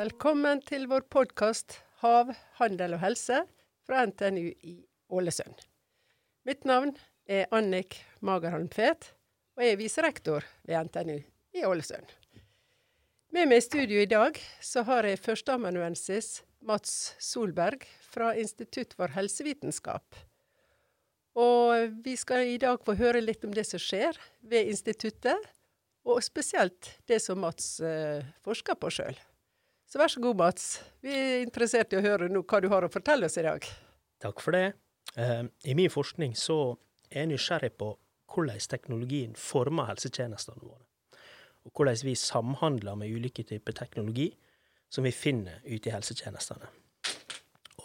Velkommen til vår podkast 'Hav, handel og helse' fra NTNU i Ålesund. Mitt navn er Annik Magerholm Tvedt, og jeg er viserektor ved NTNU i Ålesund. Med meg i studio i dag så har jeg førsteamanuensis Mats Solberg fra Institutt for helsevitenskap. Og vi skal i dag få høre litt om det som skjer ved instituttet, og spesielt det som Mats eh, forsker på sjøl. Så vær så god, Mats. Vi er interessert i å høre hva du har å fortelle oss i dag. Takk for det. Uh, I min forskning så er jeg nysgjerrig på hvordan teknologien former helsetjenestene våre. Og hvordan vi samhandler med ulike typer teknologi som vi finner ute i helsetjenestene.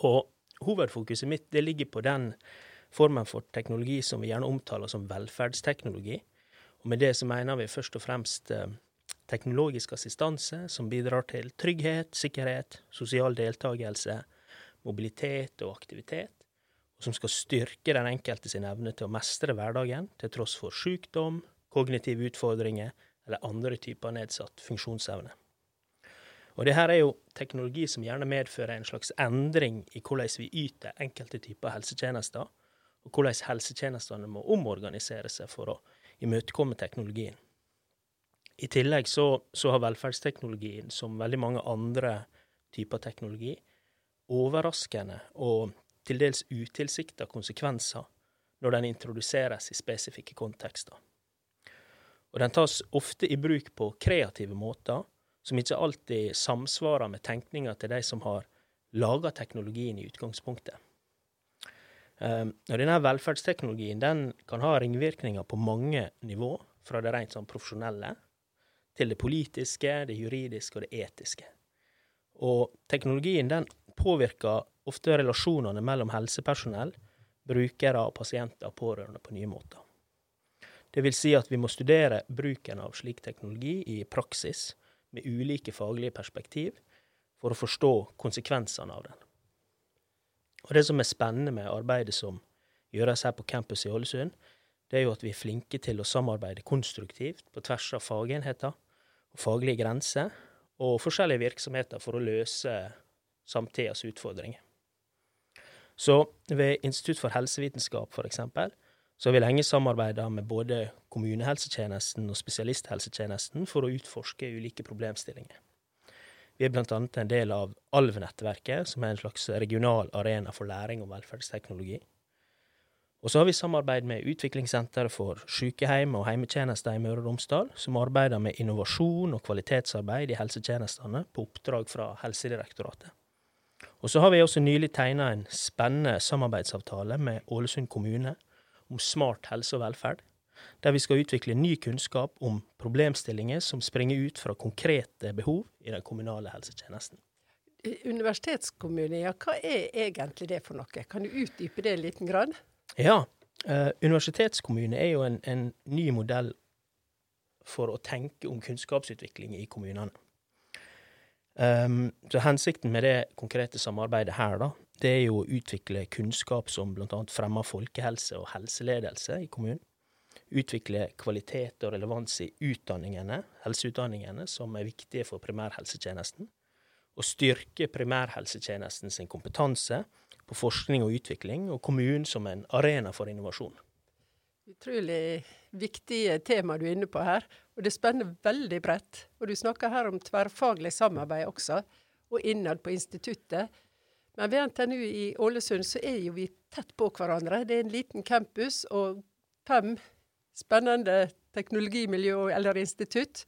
Og hovedfokuset mitt det ligger på den formen for teknologi som vi gjerne omtaler som velferdsteknologi. Og med det så mener vi først og fremst uh, teknologisk assistanse som bidrar til trygghet, sikkerhet, sosial deltakelse, mobilitet og aktivitet, og som skal styrke den enkelte sin evne til å mestre hverdagen til tross for sykdom, kognitive utfordringer eller andre typer nedsatt funksjonsevne. Og det her er jo teknologi som gjerne medfører en slags endring i hvordan vi yter enkelte typer helsetjenester, og hvordan helsetjenestene må omorganisere seg for å imøtekomme teknologien. I tillegg så, så, har velferdsteknologien, som veldig mange andre typer teknologi, overraskende og til dels utilsikta konsekvenser når den introduseres i spesifikke kontekster. Og den tas ofte i bruk på kreative måter, som ikke alltid samsvarer med tenkninga til de som har laga teknologien i utgangspunktet. Um, og denne velferdsteknologien den kan ha ringvirkninger på mange nivå, fra det rent sånn profesjonelle til det politiske, det juridiske og det etiske. Og teknologien den påvirker ofte relasjonene mellom helsepersonell, brukere, pasienter og pårørende på nye måter. Det vil si at vi må studere bruken av slik teknologi i praksis, med ulike faglige perspektiv, for å forstå konsekvensene av den. Og Det som er spennende med arbeidet som gjøres her på campus i Ålesund, det er jo at vi er flinke til å samarbeide konstruktivt på tvers av fagenheter faglige grenser og forskjellige virksomheter for å løse samtidas utfordringer. Så ved Institutt for helsevitenskap, f.eks., så har vi lenge samarbeida med både kommunehelsetjenesten og spesialisthelsetjenesten for å utforske ulike problemstillinger. Vi er annet en del av ALV-nettverket, som er en slags regional arena for læring om velferdsteknologi. Og så har vi samarbeid med Utviklingssenteret for sykehjem og heimetjenester i Møre og Romsdal, som arbeider med innovasjon og kvalitetsarbeid i helsetjenestene på oppdrag fra Helsedirektoratet. Og så har vi også nylig tegna en spennende samarbeidsavtale med Ålesund kommune om smart helse og velferd, der vi skal utvikle ny kunnskap om problemstillinger som springer ut fra konkrete behov i den kommunale helsetjenesten. Universitetskommune, ja, hva er egentlig det for noe? Kan du utdype det en liten grad? Ja. eh, universitetskommune er jo en, en, ny modell for å tenke om kunnskapsutvikling i kommunene. Um, så Hensikten med det konkrete samarbeidet her, da, det er jo å utvikle kunnskap som bl.a. fremmer folkehelse og helseledelse i kommunen. Utvikle kvalitet og relevans i utdanningene, helseutdanningene, som er viktige for primærhelsetjenesten. Og styrke primærhelsetjenesten sin kompetanse på forskning og utvikling, og kommunen som en arena for innovasjon. Utrolig viktige tema du er inne på her, og det spenner veldig bredt. Og du snakker her om tverrfaglig samarbeid også, og innad på instituttet. Men ved NTNU i Ålesund så er jo vi tett på hverandre. Det er en liten campus og fem spennende teknologimiljø eller institutt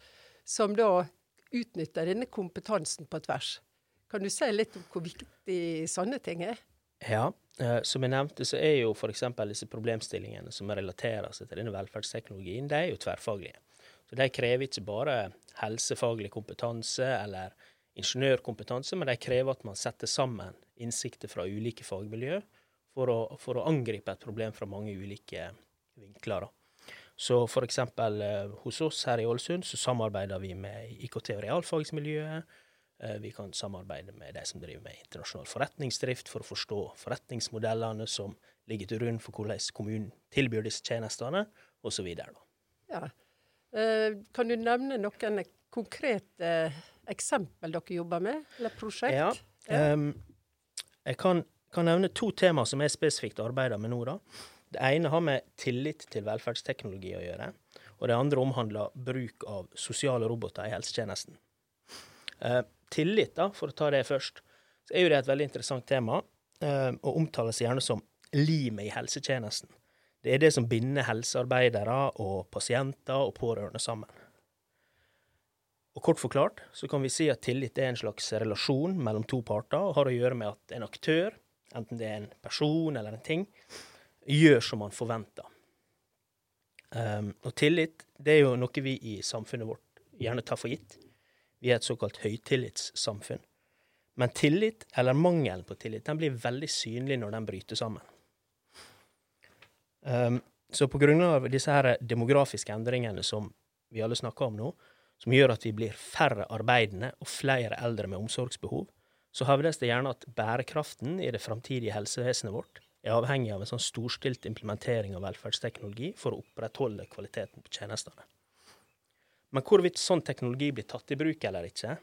som da utnytter denne kompetansen på tvers. Kan du si litt om hvor viktig sånne ting er? Ja, eh, som jeg nevnte, så er jo f.eks. disse problemstillingene som relaterer seg til denne velferdsteknologien, de er jo tverrfaglige. Så de krever ikke bare helsefaglig kompetanse eller ingeniørkompetanse, men de krever at man setter sammen innsikter fra ulike fagmiljø for å, for å angripe et problem fra mange ulike vinkler. Så for eksempel eh, hos oss her i Ålesund så samarbeider vi med IKT- og realfagsmiljøet, Eh, vi kan samarbeide med de som driver med internasjonal forretningsdrift, for å forstå forretningsmodellene som ligger til grunn for hvordan kommunen tilbyr disse tjenestene. osv. Ja. Eh, kan du nevne noen konkrete eksempel dere jobber med, eller prosjekt? Ja. Ja. Um, jeg kan, kan nevne to tema som jeg spesifikt arbeider med nå. da. Det ene har med tillit til velferdsteknologi å gjøre. Og det andre omhandler bruk av sosiale roboter i helsetjenesten. Eh, tillit, da, for å ta det først, så er jo det et veldig interessant tema, eh, og omtales gjerne som limet i helsetjenesten. Det er det som binder helsearbeidere og pasienter og pårørende sammen. Og kort forklart så kan vi si at tillit er en slags relasjon mellom to parter, og har å gjøre med at en aktør, enten det er en person eller en ting, gjør som man forventer. Um, og tillit det er jo noe vi i samfunnet vårt gjerne tar for gitt. Vi er et såkalt høytillitssamfunn. Men tillit, eller mangelen på tillit, den blir veldig synlig når den bryter sammen. Um, så på grunn av disse her demografiske endringene som vi alle snakker om nå, som gjør at vi blir færre arbeidende og flere eldre med omsorgsbehov, så hevdes det gjerne at bærekraften i det framtidige helsevesenet vårt er avhengig av en sånn storstilt implementering av velferdsteknologi for å opprettholde kvaliteten på tjenestene. Men hvorvidt sånn teknologi blir tatt i bruk eller ikke,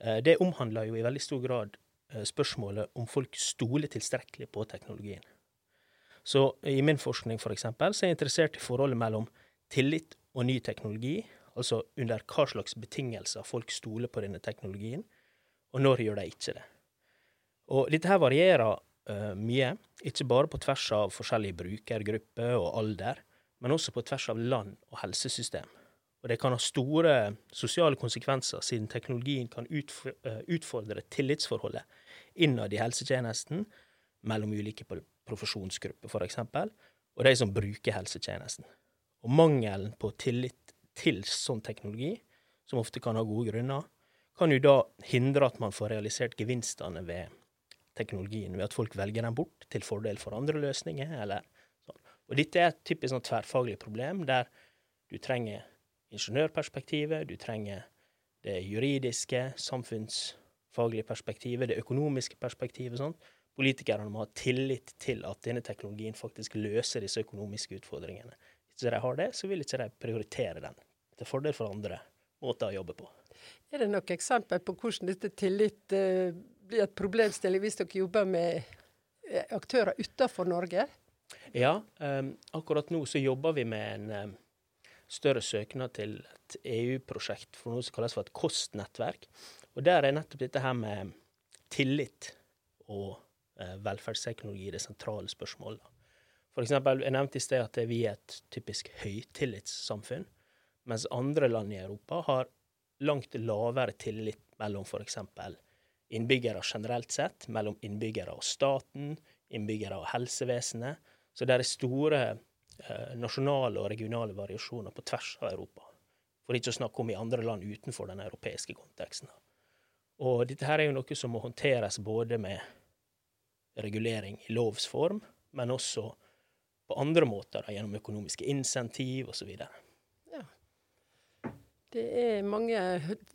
eh, det omhandler jo i veldig stor grad eh, spørsmålet om folk stoler tilstrekkelig på teknologien. Så i min forskning for eksempel, så er jeg interessert i forholdet mellom tillit og ny teknologi, altså under hva slags betingelser folk stoler på denne teknologien, og når gjør de ikke det. Og dette her varierer uh, mye, ikke bare på tvers av forskjellige brukergrupper og alder, men også på tvers av land og helsesystem. Og det kan ha store sosiale konsekvenser, siden teknologien kan uh, utfordre tillitsforholdet innad i helsetjenesten mellom ulike profesjonsgrupper, f.eks., og de som bruker helsetjenesten. Og mangelen på tillit til sånn teknologi, som ofte kan ha gode grunner, kan jo da hindre at man får realisert gevinstene ved teknologien, ved at folk velger den bort til fordel for andre løsninger, eller sånn. Og dette er et typisk sånn tverrfaglig problem, der du trenger ingeniørperspektivet, du trenger det juridiske, samfunnsfaglige perspektivet, det økonomiske perspektivet. Sånn. Politikerne må ha tillit til at denne teknologien faktisk løser disse økonomiske utfordringene. Hvis de har det, så vil ikke de prioritere den til fordel for andre måter å jobbe på. Er det noen eksempel på hvordan dette tillit blir et problemstilling hvis dere jobber med eh, aktører utenfor Norge? Ja, um, akkurat nå så jobber vi med en um, større søknad til et EU-prosjekt for noe som kalles for et kostnettverk. Og der er nettopp dette her med tillit og uh, velferdsteknologi det sentrale spørsmålet. For eksempel, jeg nevnte i sted at vi er et typisk høytillitssamfunn, mens andre land i Europa har langt lavere tillit mellom f.eks. innbyggere generelt sett, mellom innbyggere og staten, innbyggere og helsevesenet. Så det er store eh, nasjonale og regionale variasjoner på tvers av Europa. For ikke å snakke om i andre land utenfor den europeiske konteksten. Og dette her er jo noe som må håndteres både med regulering i lovs form, men også på andre måter, gjennom økonomiske insentiv osv. Det er mange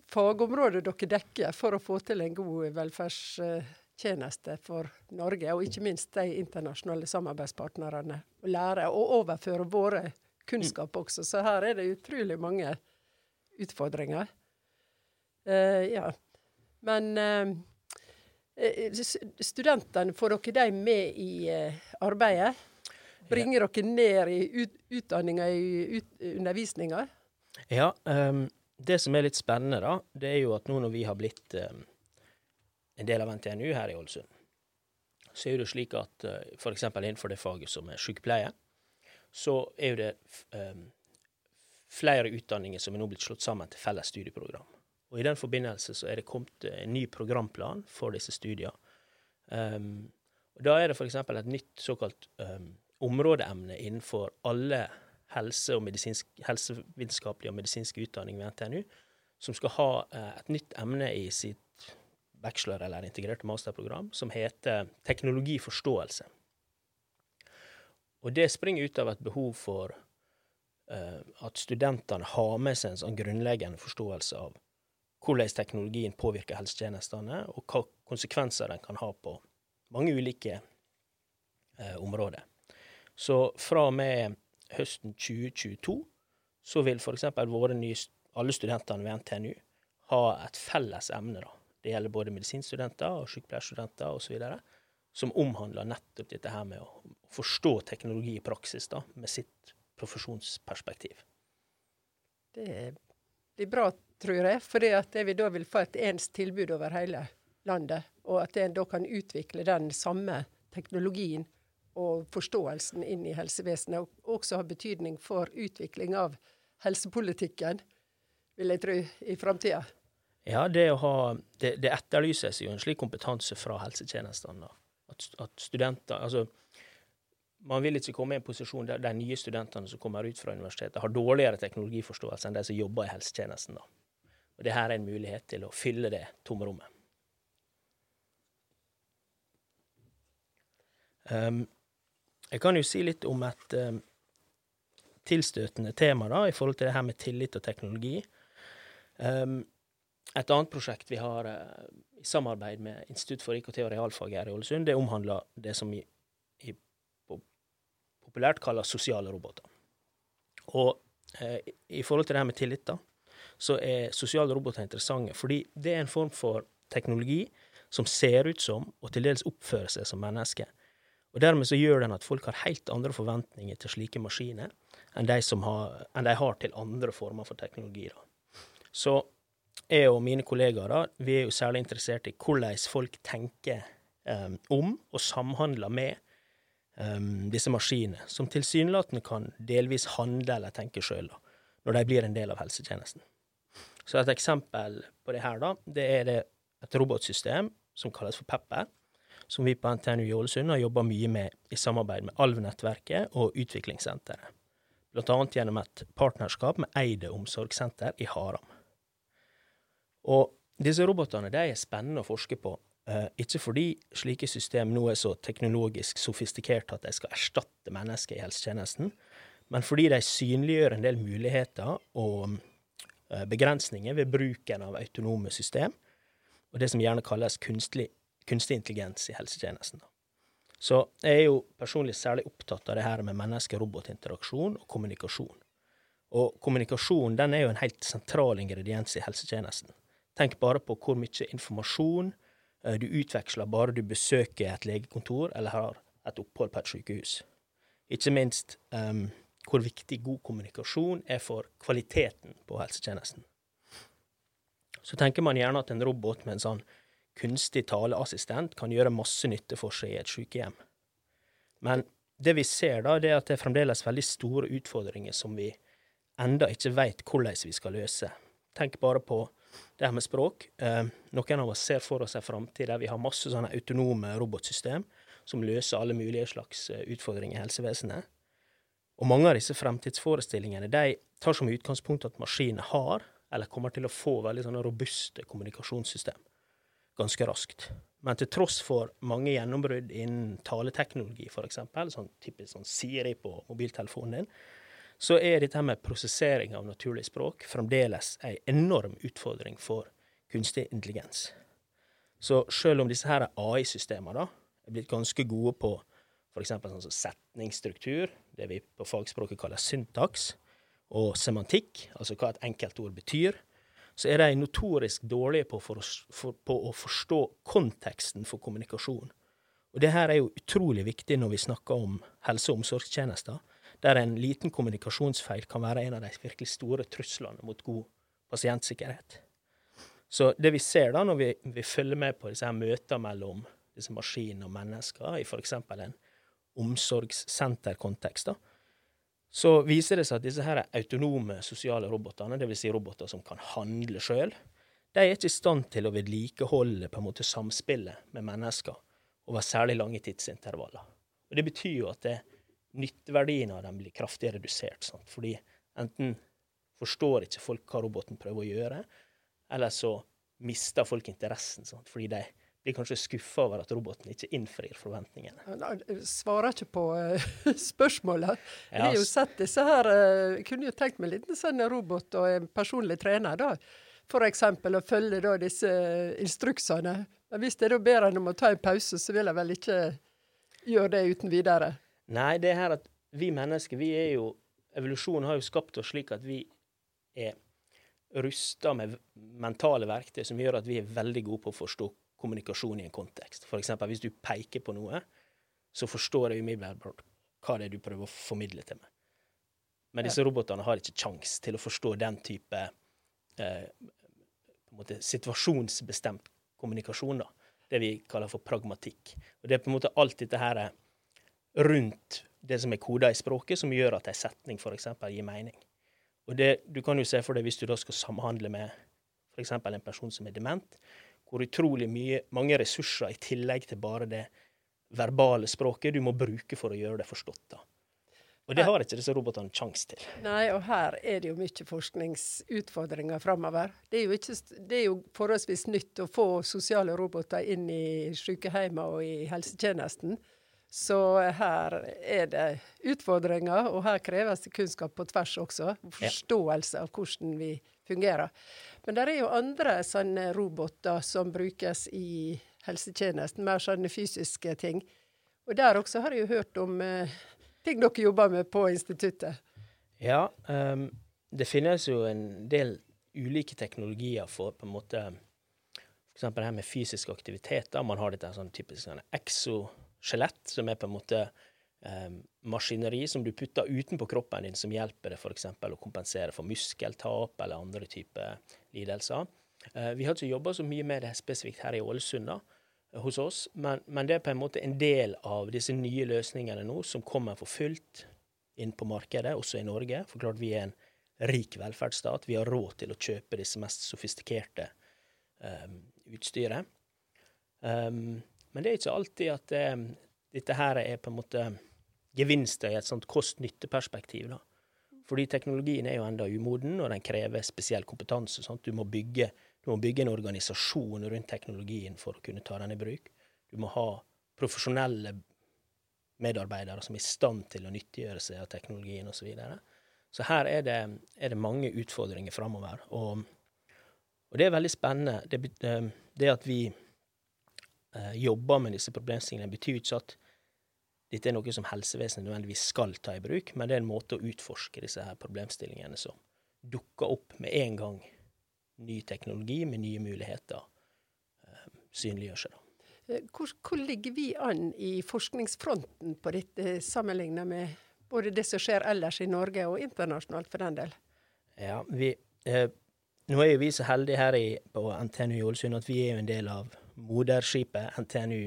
fagområder dere dekker for å få til en god velferdstjeneste for Norge, og ikke minst de internasjonale samarbeidspartnerne. Å lære å overføre våre kunnskap også. Så her er det utrolig mange utfordringer. Uh, ja. Men uh, studentene, får dere dem med i uh, arbeidet? Bringer dere ned i ut, utdanninga, i ut, undervisninga? Ja, um, det som er litt spennende, da, det er jo at nå når vi har blitt um, en del av NTNU her i Ålesund, så er det slik at uh, f.eks. innenfor det faget som er sykepleie, så er jo det um, flere utdanninger som er nå blitt slått sammen til felles studieprogram. Og I den forbindelse så er det kommet en ny programplan for disse studiene. Um, Da er det f.eks. et nytt såkalt um, områdeemne innenfor alle helse- og medisinsk, helsevitenskapelig og medisinsk utdanning ved NTNU, som skal ha eh, et nytt emne i sitt bachelor- eller integrerte masterprogram, som heter teknologiforståelse. Og det springer ut av et behov for uh, at studentene har med seg en sånn grunnleggende forståelse av hvordan teknologien påvirker helsetjenestene, og hva konsekvenser den kan ha på mange ulike uh, områder. Så fra og med høsten 2022 så vil f.eks. alle studentene ved NTNU ha et felles emne. da. Det gjelder både medisinstudenter og sykepleierstudenter osv. Som omhandler nettopp dette her med å forstå teknologi i praksis da, med sitt profesjonsperspektiv. Det blir bra, tror jeg, fordi at vi da vil få et ens tilbud over hele landet. Og at en da kan utvikle den samme teknologien og forståelsen inn i helsevesenet. Og også har betydning for utvikling av helsepolitikken, vil jeg tro, i framtida. Ja, det, å ha, det, det, etterlyses jo en slik kompetanse fra helsetjenestene. At, at, studenter altså Man vil ikke komme i en posisjon der de nye studentene som kommer ut fra universitetet, har dårligere teknologiforståelse enn de som jobber i helsetjenesten. Da. Og det her er en mulighet til å fylle det tomrommet. Um, jeg kan jo si litt om et um, tilstøtende tema da, i forhold til det her med tillit og teknologi. Um, et annet prosjekt vi har uh, i samarbeid med Institutt for IKT og realfag her i Ålesund, det omhandler det som i, i, populært kalles sosiale roboter. Og uh, i forhold til det her med tillit, da, så er sosiale roboter interessante fordi det er en form for teknologi som ser ut som, og til dels oppfører seg som mennesker. Og Dermed så gjør den at folk har helt andre forventninger til slike maskiner enn de, har, enn de har til andre former for teknologi. Da. Så jeg og mine kollegaer da, vi er jo særlig interessert i hvordan folk tenker um, om og samhandler med um, disse maskinene, som tilsynelatende kan delvis handle eller tenke sjøl når de blir en del av helsetjenesten. Så et eksempel på det her, da, det er det et robotsystem som kalles for Pepper, som vi på NTNU i Ålesund har jobba mye med i samarbeid med Alv-nettverket og Utviklingssenteret, annet gjennom et partnerskap med Eide omsorgssenter i Haram. Og disse robotene de er spennende å forske på. Eh, ikke fordi slike system nå er så teknologisk sofistikerte at de skal erstatte mennesker i helsetjenesten, men fordi de synliggjør en del muligheter og eh, begrensninger ved bruken av autonome system, og det som gjerne kalles kunstlig, kunstig intelligens i helsetjenesten. Så jeg er jo personlig særlig opptatt av det her med menneske-robot-interaksjon og kommunikasjon. Og kommunikasjon den er jo en helt sentral ingrediens i helsetjenesten. Tenk bare på hvor mye informasjon eh, du utveksler bare du besøker et legekontor eller har et opphold på et sykehus. Ikke minst um, hvor viktig god kommunikasjon er for kvaliteten på helsetjenesten. Så tenker man gjerne at en robot med en sånn kunstig taleassistent kan gjøre masse nytte for seg i et sykehjem. Men det vi ser da, det er at det er fremdeles veldig store utfordringer som vi enda ikke veit hvordan vi skal løse. Tenk bare på det her med språk. Eh, noen av oss ser for oss en framtid der vi har masse sånne autonome robotsystem som løser alle mulige slags eh, utfordringer i helsevesenet. Og mange av disse fremtidsforestillingene de tar som utgangspunkt at maskiner har, eller kommer til å få, veldig sånne robuste kommunikasjonssystem ganske raskt. Men til tross for mange gjennombrudd innen taleteknologi, f.eks., sånn typisk sånn Siri på mobiltelefonen din, så er dette med prosessering av naturlig språk fremdeles en enorm utfordring for kunstig intelligens. Så selv om disse her AI-systemene er blitt ganske gode på f.eks. sånn setningsstruktur, det vi på fagspråket kaller syntaks, og semantikk, altså hva et enkelt ord betyr, så er de notorisk dårlige på, for, for, på, å forstå konteksten for kommunikasjon. Og det her er jo utrolig viktig når vi snakker om helse- og omsorgstjenester, der en liten kommunikasjonsfeil kan være en av de virkelig store truslene mot god pasientsikkerhet. Så det vi ser da når vi, vi følger med på disse her møter mellom disse maskinene og mennesker, i f.eks. en omsorgssenterkontekst, da, så viser det seg at disse her autonome sosiale robotene, dvs. Si roboter som kan handle sjøl, de er ikke i stand til å vedlikeholde på en måte samspillet med mennesker over særlig lange tidsintervaller. Og Det betyr jo at det, nytteverdien av dem blir kraftig redusert. Sant? Fordi enten forstår ikke folk hva roboten prøver å gjøre, eller så mister folk interessen. Sant? Fordi de blir kanskje skuffa over at roboten ikke innfrir forventningene. Han svarer ikke på uh, spørsmålet. Jeg har jo sett disse her Jeg Kunne jo tenkt meg en liten sånn robot og en personlig trener, da. F.eks. å følge da disse instruksene. Men hvis jeg da ber han om å ta en pause, så vil jeg vel ikke gjøre det uten videre. Nei, det er her at vi mennesker vi er jo evolusjonen har jo skapt oss slik at vi er rusta med mentale verktøy som gjør at vi er veldig gode på å forstå kommunikasjon i en kontekst. F.eks. hvis du peker på noe, så forstår jeg umiddelbart hva det er du prøver å formidle til meg. Men disse robotene har ikke kjangs til å forstå den type eh, måte situasjonsbestemt kommunikasjon. da. Det vi kaller for pragmatikk. Og Det er på en måte alt dette her rundt det som er koda i språket, som gjør at en setning f.eks. gir mening. Og det, Du kan jo se for deg hvis du da skal samhandle med f.eks. en person som er dement, hvor utrolig mye, mange ressurser i tillegg til bare det verbale språket du må bruke for å gjøre det forstått. da. Og det har ikke disse robotene kjangs til. Nei, og her er det jo mye forskningsutfordringer framover. Det, det, er jo forholdsvis nytt å få sosiale roboter inn i sykehjemmene og i helsetjenesten. Så her er det utfordringer, og her kreves det kunnskap på tvers også. Forståelse av hvordan vi fungerer. Men det er jo andre sånne roboter som brukes i helsetjenesten, mer sånne fysiske ting. Og der også har jeg jo hørt om eh, ting dere jobber med på instituttet. Ja, um, det finnes jo en del ulike teknologier for på en måte F.eks. det her med fysisk aktivitet. da Man har dette sånn typisk sånn exoskjelett, som er på en måte um, maskineri som du putter utenpå kroppen din, som hjelper deg f.eks. å kompensere for muskeltap eller andre typer lidelser. Uh, vi har ikke jobba så mye med det spesifikt her i Ålesund. da, hos oss, men, men, det er på en måte en del av disse nye løsningene nå som kommer for fullt inn på markedet, også i Norge. For klart vi er en rik velferdsstat. Vi har råd til å kjøpe disse mest sofistikerte um, utstyret. Um, men det er ikke alltid at eh, dette her er på en måte gevinster i et sånt kost-nytte-perspektiv. Fordi teknologien er jo enda umoden, og den krever spesiell kompetanse. Du må bygge du må bygge en organisasjon rundt teknologien for å kunne ta den i bruk. Du må ha profesjonelle medarbeidere som er i stand til å nyttiggjøre seg av teknologien osv. Så, videre. så her er det, er det mange utfordringer framover. Og, og, det er veldig spennende. Det, eh, det at vi jobber med disse problemstillingene, betyr ikke at dette er noe som helsevesenet nødvendigvis skal ta i bruk, men det er en måte å utforske disse her problemstillingene som dukker opp med en gang ny teknologi med nye muligheter eh, synliggjør seg. Eh, hvor, hvor, ligger vi an i forskningsfronten på dette, sammenlignet med både det som skjer ellers i Norge og internasjonalt, for den del? Ja, vi, eh, Nå er jo vi så heldige her i, på NTNU i Ålesund at vi er jo en del av moderskipet NTNU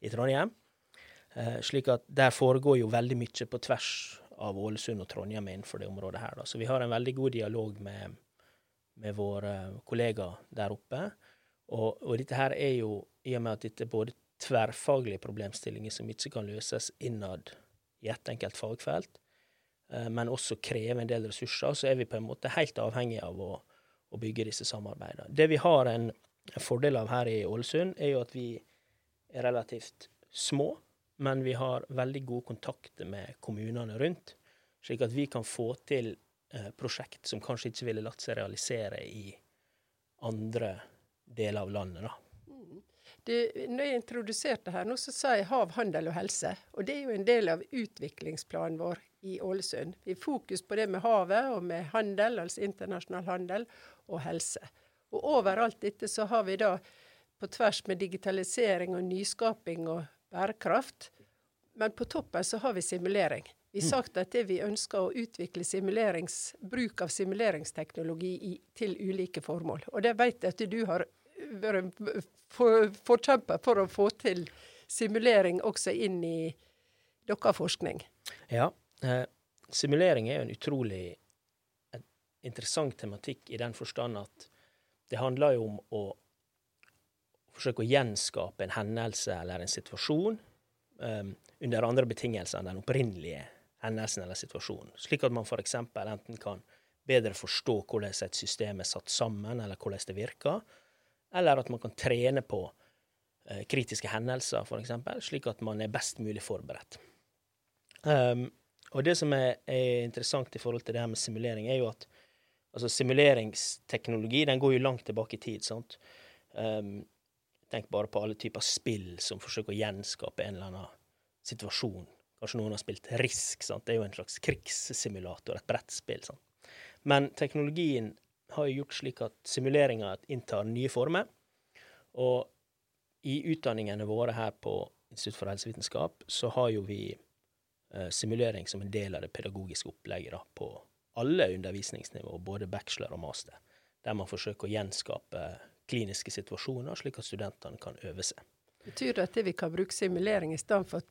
i Trondheim. Eh, slik at der foregår jo veldig mye på tvers av Ålesund og Trondheim innenfor det området her. Da. Så vi har en veldig god dialog med med våre kollegaer der oppe. Og, og, dette her er jo, i og med at dette er både tverrfaglige problemstillinger som ikke kan løses innad i ett enkelt fagfelt, eh, men også krever en del ressurser, så er vi på en måte helt avhengig av å, å bygge disse samarbeidene. Det vi har en, fordel av her i Ålesund, er jo at vi er relativt små, men vi har veldig gode kontakter med kommunene rundt, slik at vi kan få til Eh, prosjekt som kanskje ikke ville latt seg realisere i andre deler av landet. da. Du, når jeg introduserte her nå, så sa jeg hav, handel og helse. Og det er jo en del av utviklingsplanen vår i Ålesund. Vi har fokus på det med havet og med handel, altså internasjonal handel, og helse. Og overalt dette så har vi da, på tvers med digitalisering og nyskaping og bærekraft, men på toppen så har vi simulering. Vi har sagt at det vi ønsker å utvikle bruk av simuleringsteknologi i, til ulike formål. Og det vet jeg at du har vært forkjemper for å få til simulering også inn i deres forskning. Ja. Eh, simulering er jo en utrolig interessant tematikk i den forstand at det handler jo om å forsøke å gjenskape en hendelse eller en situasjon um, under andre betingelser enn den opprinnelige hendelsen eller situasjonen, slik at man f.eks. enten kan bedre forstå hvordan et system er satt sammen, eller hvordan det virker, eller at man kan trene på uh, kritiske hendelser, f.eks., slik at man er best mulig forberedt. Um, og det som er, er, interessant i forhold til det her med simulering, er jo at altså simuleringsteknologi den går jo langt tilbake i tid. sant? Um, tenk bare på alle typer spill som forsøker å gjenskape en eller annen situasjon Kanskje noen har spilt Risk. Sant? Det er jo en slags krigssimulator, et brettspill. Sant? Men teknologien har jo gjort slik at simuleringa inntar nye former. Og i utdanningene våre her på Institutt for helsevitenskap så har jo vi eh, simulering som en del av det pedagogiske opplegget da, på alle undervisningsnivå, både bachelor og master, der man forsøker å gjenskape kliniske situasjoner, slik at studentene kan øve seg. Betyr det at vi kan bruke simulering i stedet for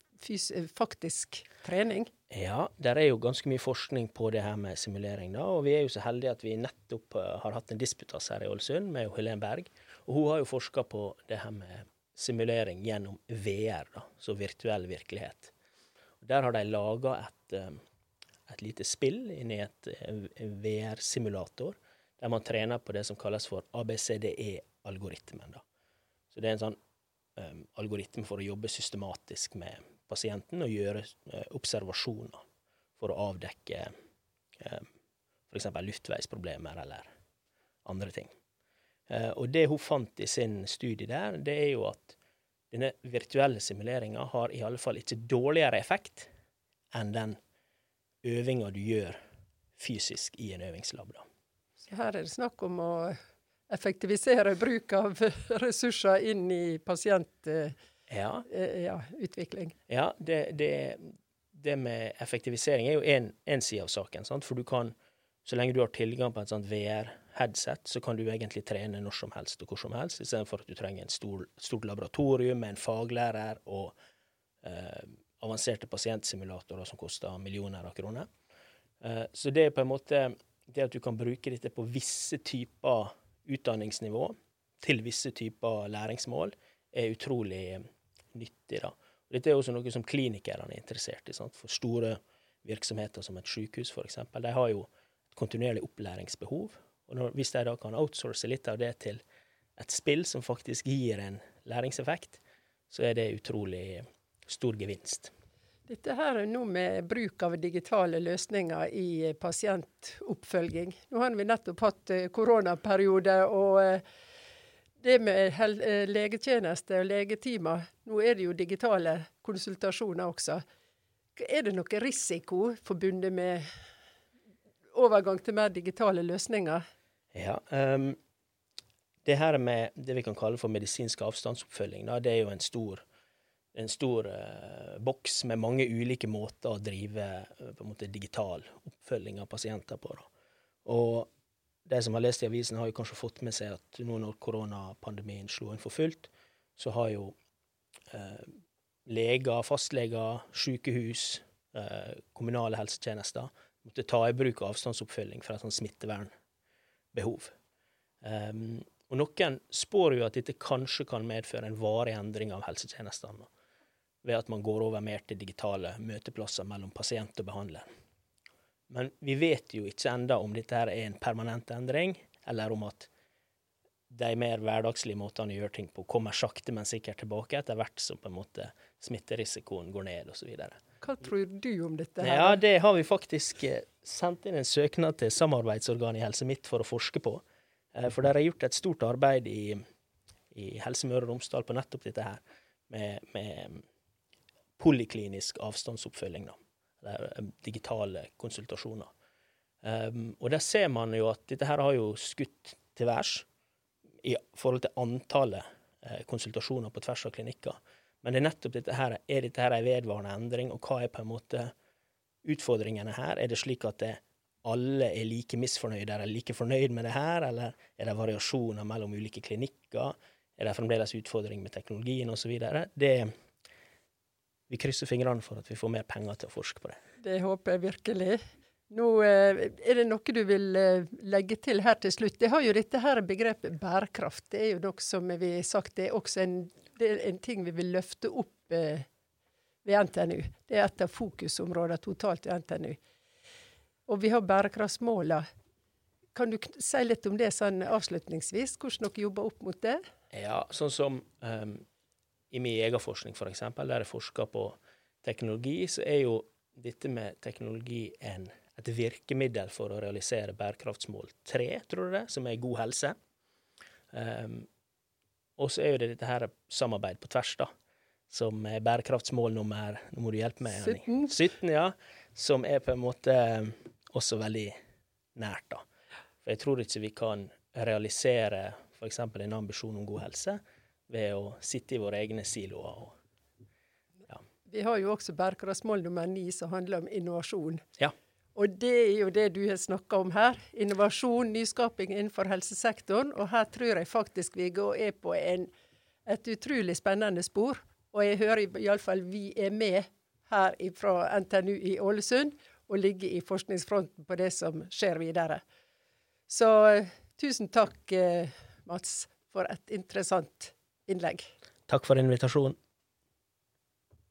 faktisk trening? Ja, der er jo ganske mye forskning på det her med simulering. da, og Vi er jo så heldige at vi nettopp uh, har hatt en disputas her i Ålesund med Helen Berg. og Hun har jo forska på det her med simulering gjennom VR, da, så virtuell virkelighet. Der har de laga et, uh, et, lite spill inni et uh, VR-simulator, der man trener på det som kalles for ABCDE-algoritmen. Så det er en sånn um, algoritme for å jobbe systematisk med pasienten og gjøre uh, observasjoner for å avdekke um, f.eks. luftveisproblemer eller andre ting. Uh, og det hun fant i sin studie der, det er jo at denne virtuelle simuleringa har i alle fall ikke dårligere effekt enn den øvinga du gjør fysisk i en øvingslab. Da. Her er det snakk om å effektivisere bruk av ressurser inn i pasientutvikling. Ja. Eh, ja, ja det, det, det, med effektivisering er jo én side av saken. Sant? For du kan, så lenge du har tilgang på et sånt VR-headset, så kan du egentlig trene når som helst og hvor som helst, istedenfor at du trenger et stor, stort laboratorium med en faglærer og eh, avanserte pasientsimulatorer som koster millioner av kroner. Eh, så det er på en måte det at du kan bruke dette på visse typer utdanningsnivå, til visse typer læringsmål, er utrolig nyttig. da. Og dette er også noe som klinikerne er interessert i. Sant? For store virksomheter som et sykehus f.eks. De har jo et kontinuerlig opplæringsbehov. Og når, hvis de da kan outsource litt av det til et spill som faktisk gir en læringseffekt, så er det utrolig stor gevinst. Dette her er nå med bruk av digitale løsninger i pasientoppfølging. Nå har vi nettopp hatt eh, koronaperiode, og eh, det med eh, legetjeneste og legetimer Nå er det jo digitale konsultasjoner også. Er det noe risiko forbundet med overgang til mer digitale løsninger? Ja. Um, det her med det vi kan kalle for medisinsk avstandsoppfølging, da, det er jo en stor, en stor uh, boks med mange ulike måter å drive en måte digital oppfølging av pasienter på. Da. Og de som har lest i avisen, har jo kanskje fått med seg at nå når koronapandemien slo inn for fullt, så har jo eh, leger, fastleger, sykehus, eh, kommunale helsetjenester måtte ta i bruk avstandsoppfølging for et sånt smittevernbehov. Um, og noen spår jo at dette kanskje kan medføre en varig endring av helsetjenestene, ved at man går over mer til digitale møteplasser mellom pasient og behandler. Men vi vet jo ikke enda om dette her er en permanent endring, eller om at de mer hverdagslige måtene å gjøre ting på kommer sakte, men sikkert tilbake etter hvert som på en måte smitterisikoen går ned, osv. Hva tror du om dette? her? Ja, Det har vi faktisk eh, sendt inn en søknad til samarbeidsorganet i Helse Midt for å forske på. Eh, for der har gjort et stort arbeid i, i Helse Møre og Romsdal på nettopp dette her, med, med poliklinisk avstandsoppfølging. da eller eh, digitale konsultasjoner. Um, og der ser man jo at dette her har jo skutt til værs i forhold til antallet eh, konsultasjoner på tvers av klinikker. Men det er nettopp dette her, er dette her en vedvarende endring, og hva er på en måte utfordringene her? Er det slik at det, alle er like misfornøyde eller like fornøyd med det her, eller er det variasjoner mellom ulike klinikker? Er det fremdeles utfordringer med teknologien osv.? Det, vi krysser fingrene for at vi får mer penger til å forske på det. Det håper jeg virkelig. Nå eh, Er det noe du vil eh, legge til her til slutt? Det har jo dette her begrepet bærekraft. Det er jo noe som vi har sagt, det er også en, er en ting vi vil løfte opp eh, ved NTNU. Det er et av fokusområdene totalt ved NTNU. Og vi har bærekraftsmåla. Kan du si litt om det sånn avslutningsvis? Hvordan dere jobber opp mot det? Ja, sånn som um, i min egen forskning, f.eks., der jeg forsker på teknologi, så er jo dette med teknologi en, et virkemiddel for å realisere bærekraftsmål tre, tror du det, som er god helse. Um, og så er jo det dette her samarbeid på tvers, da. som er bærekraftsmål nummer Nå må du hjelpe meg, Annie. 17. 17, ja. Som er på en måte også veldig nært, da. For jeg tror ikke vi kan realisere f.eks. en ambisjon om god helse ved å sitte i våre egne siloer. og Vi har jo også bærekraftsmål nummer ni, som handler om innovasjon. Ja. Og det er jo det du har snakka om her. Innovasjon, nyskaping innenfor helsesektoren. Og her tror jeg faktisk vi går er på en, et utrolig spennende spor. Og jeg hører iallfall vi er med her fra NTNU i Ålesund og ligger i forskningsfronten på det som skjer videre. Så eh, tusen takk, eh, Mats, for et interessant innlegg. Takk for invitasjonen.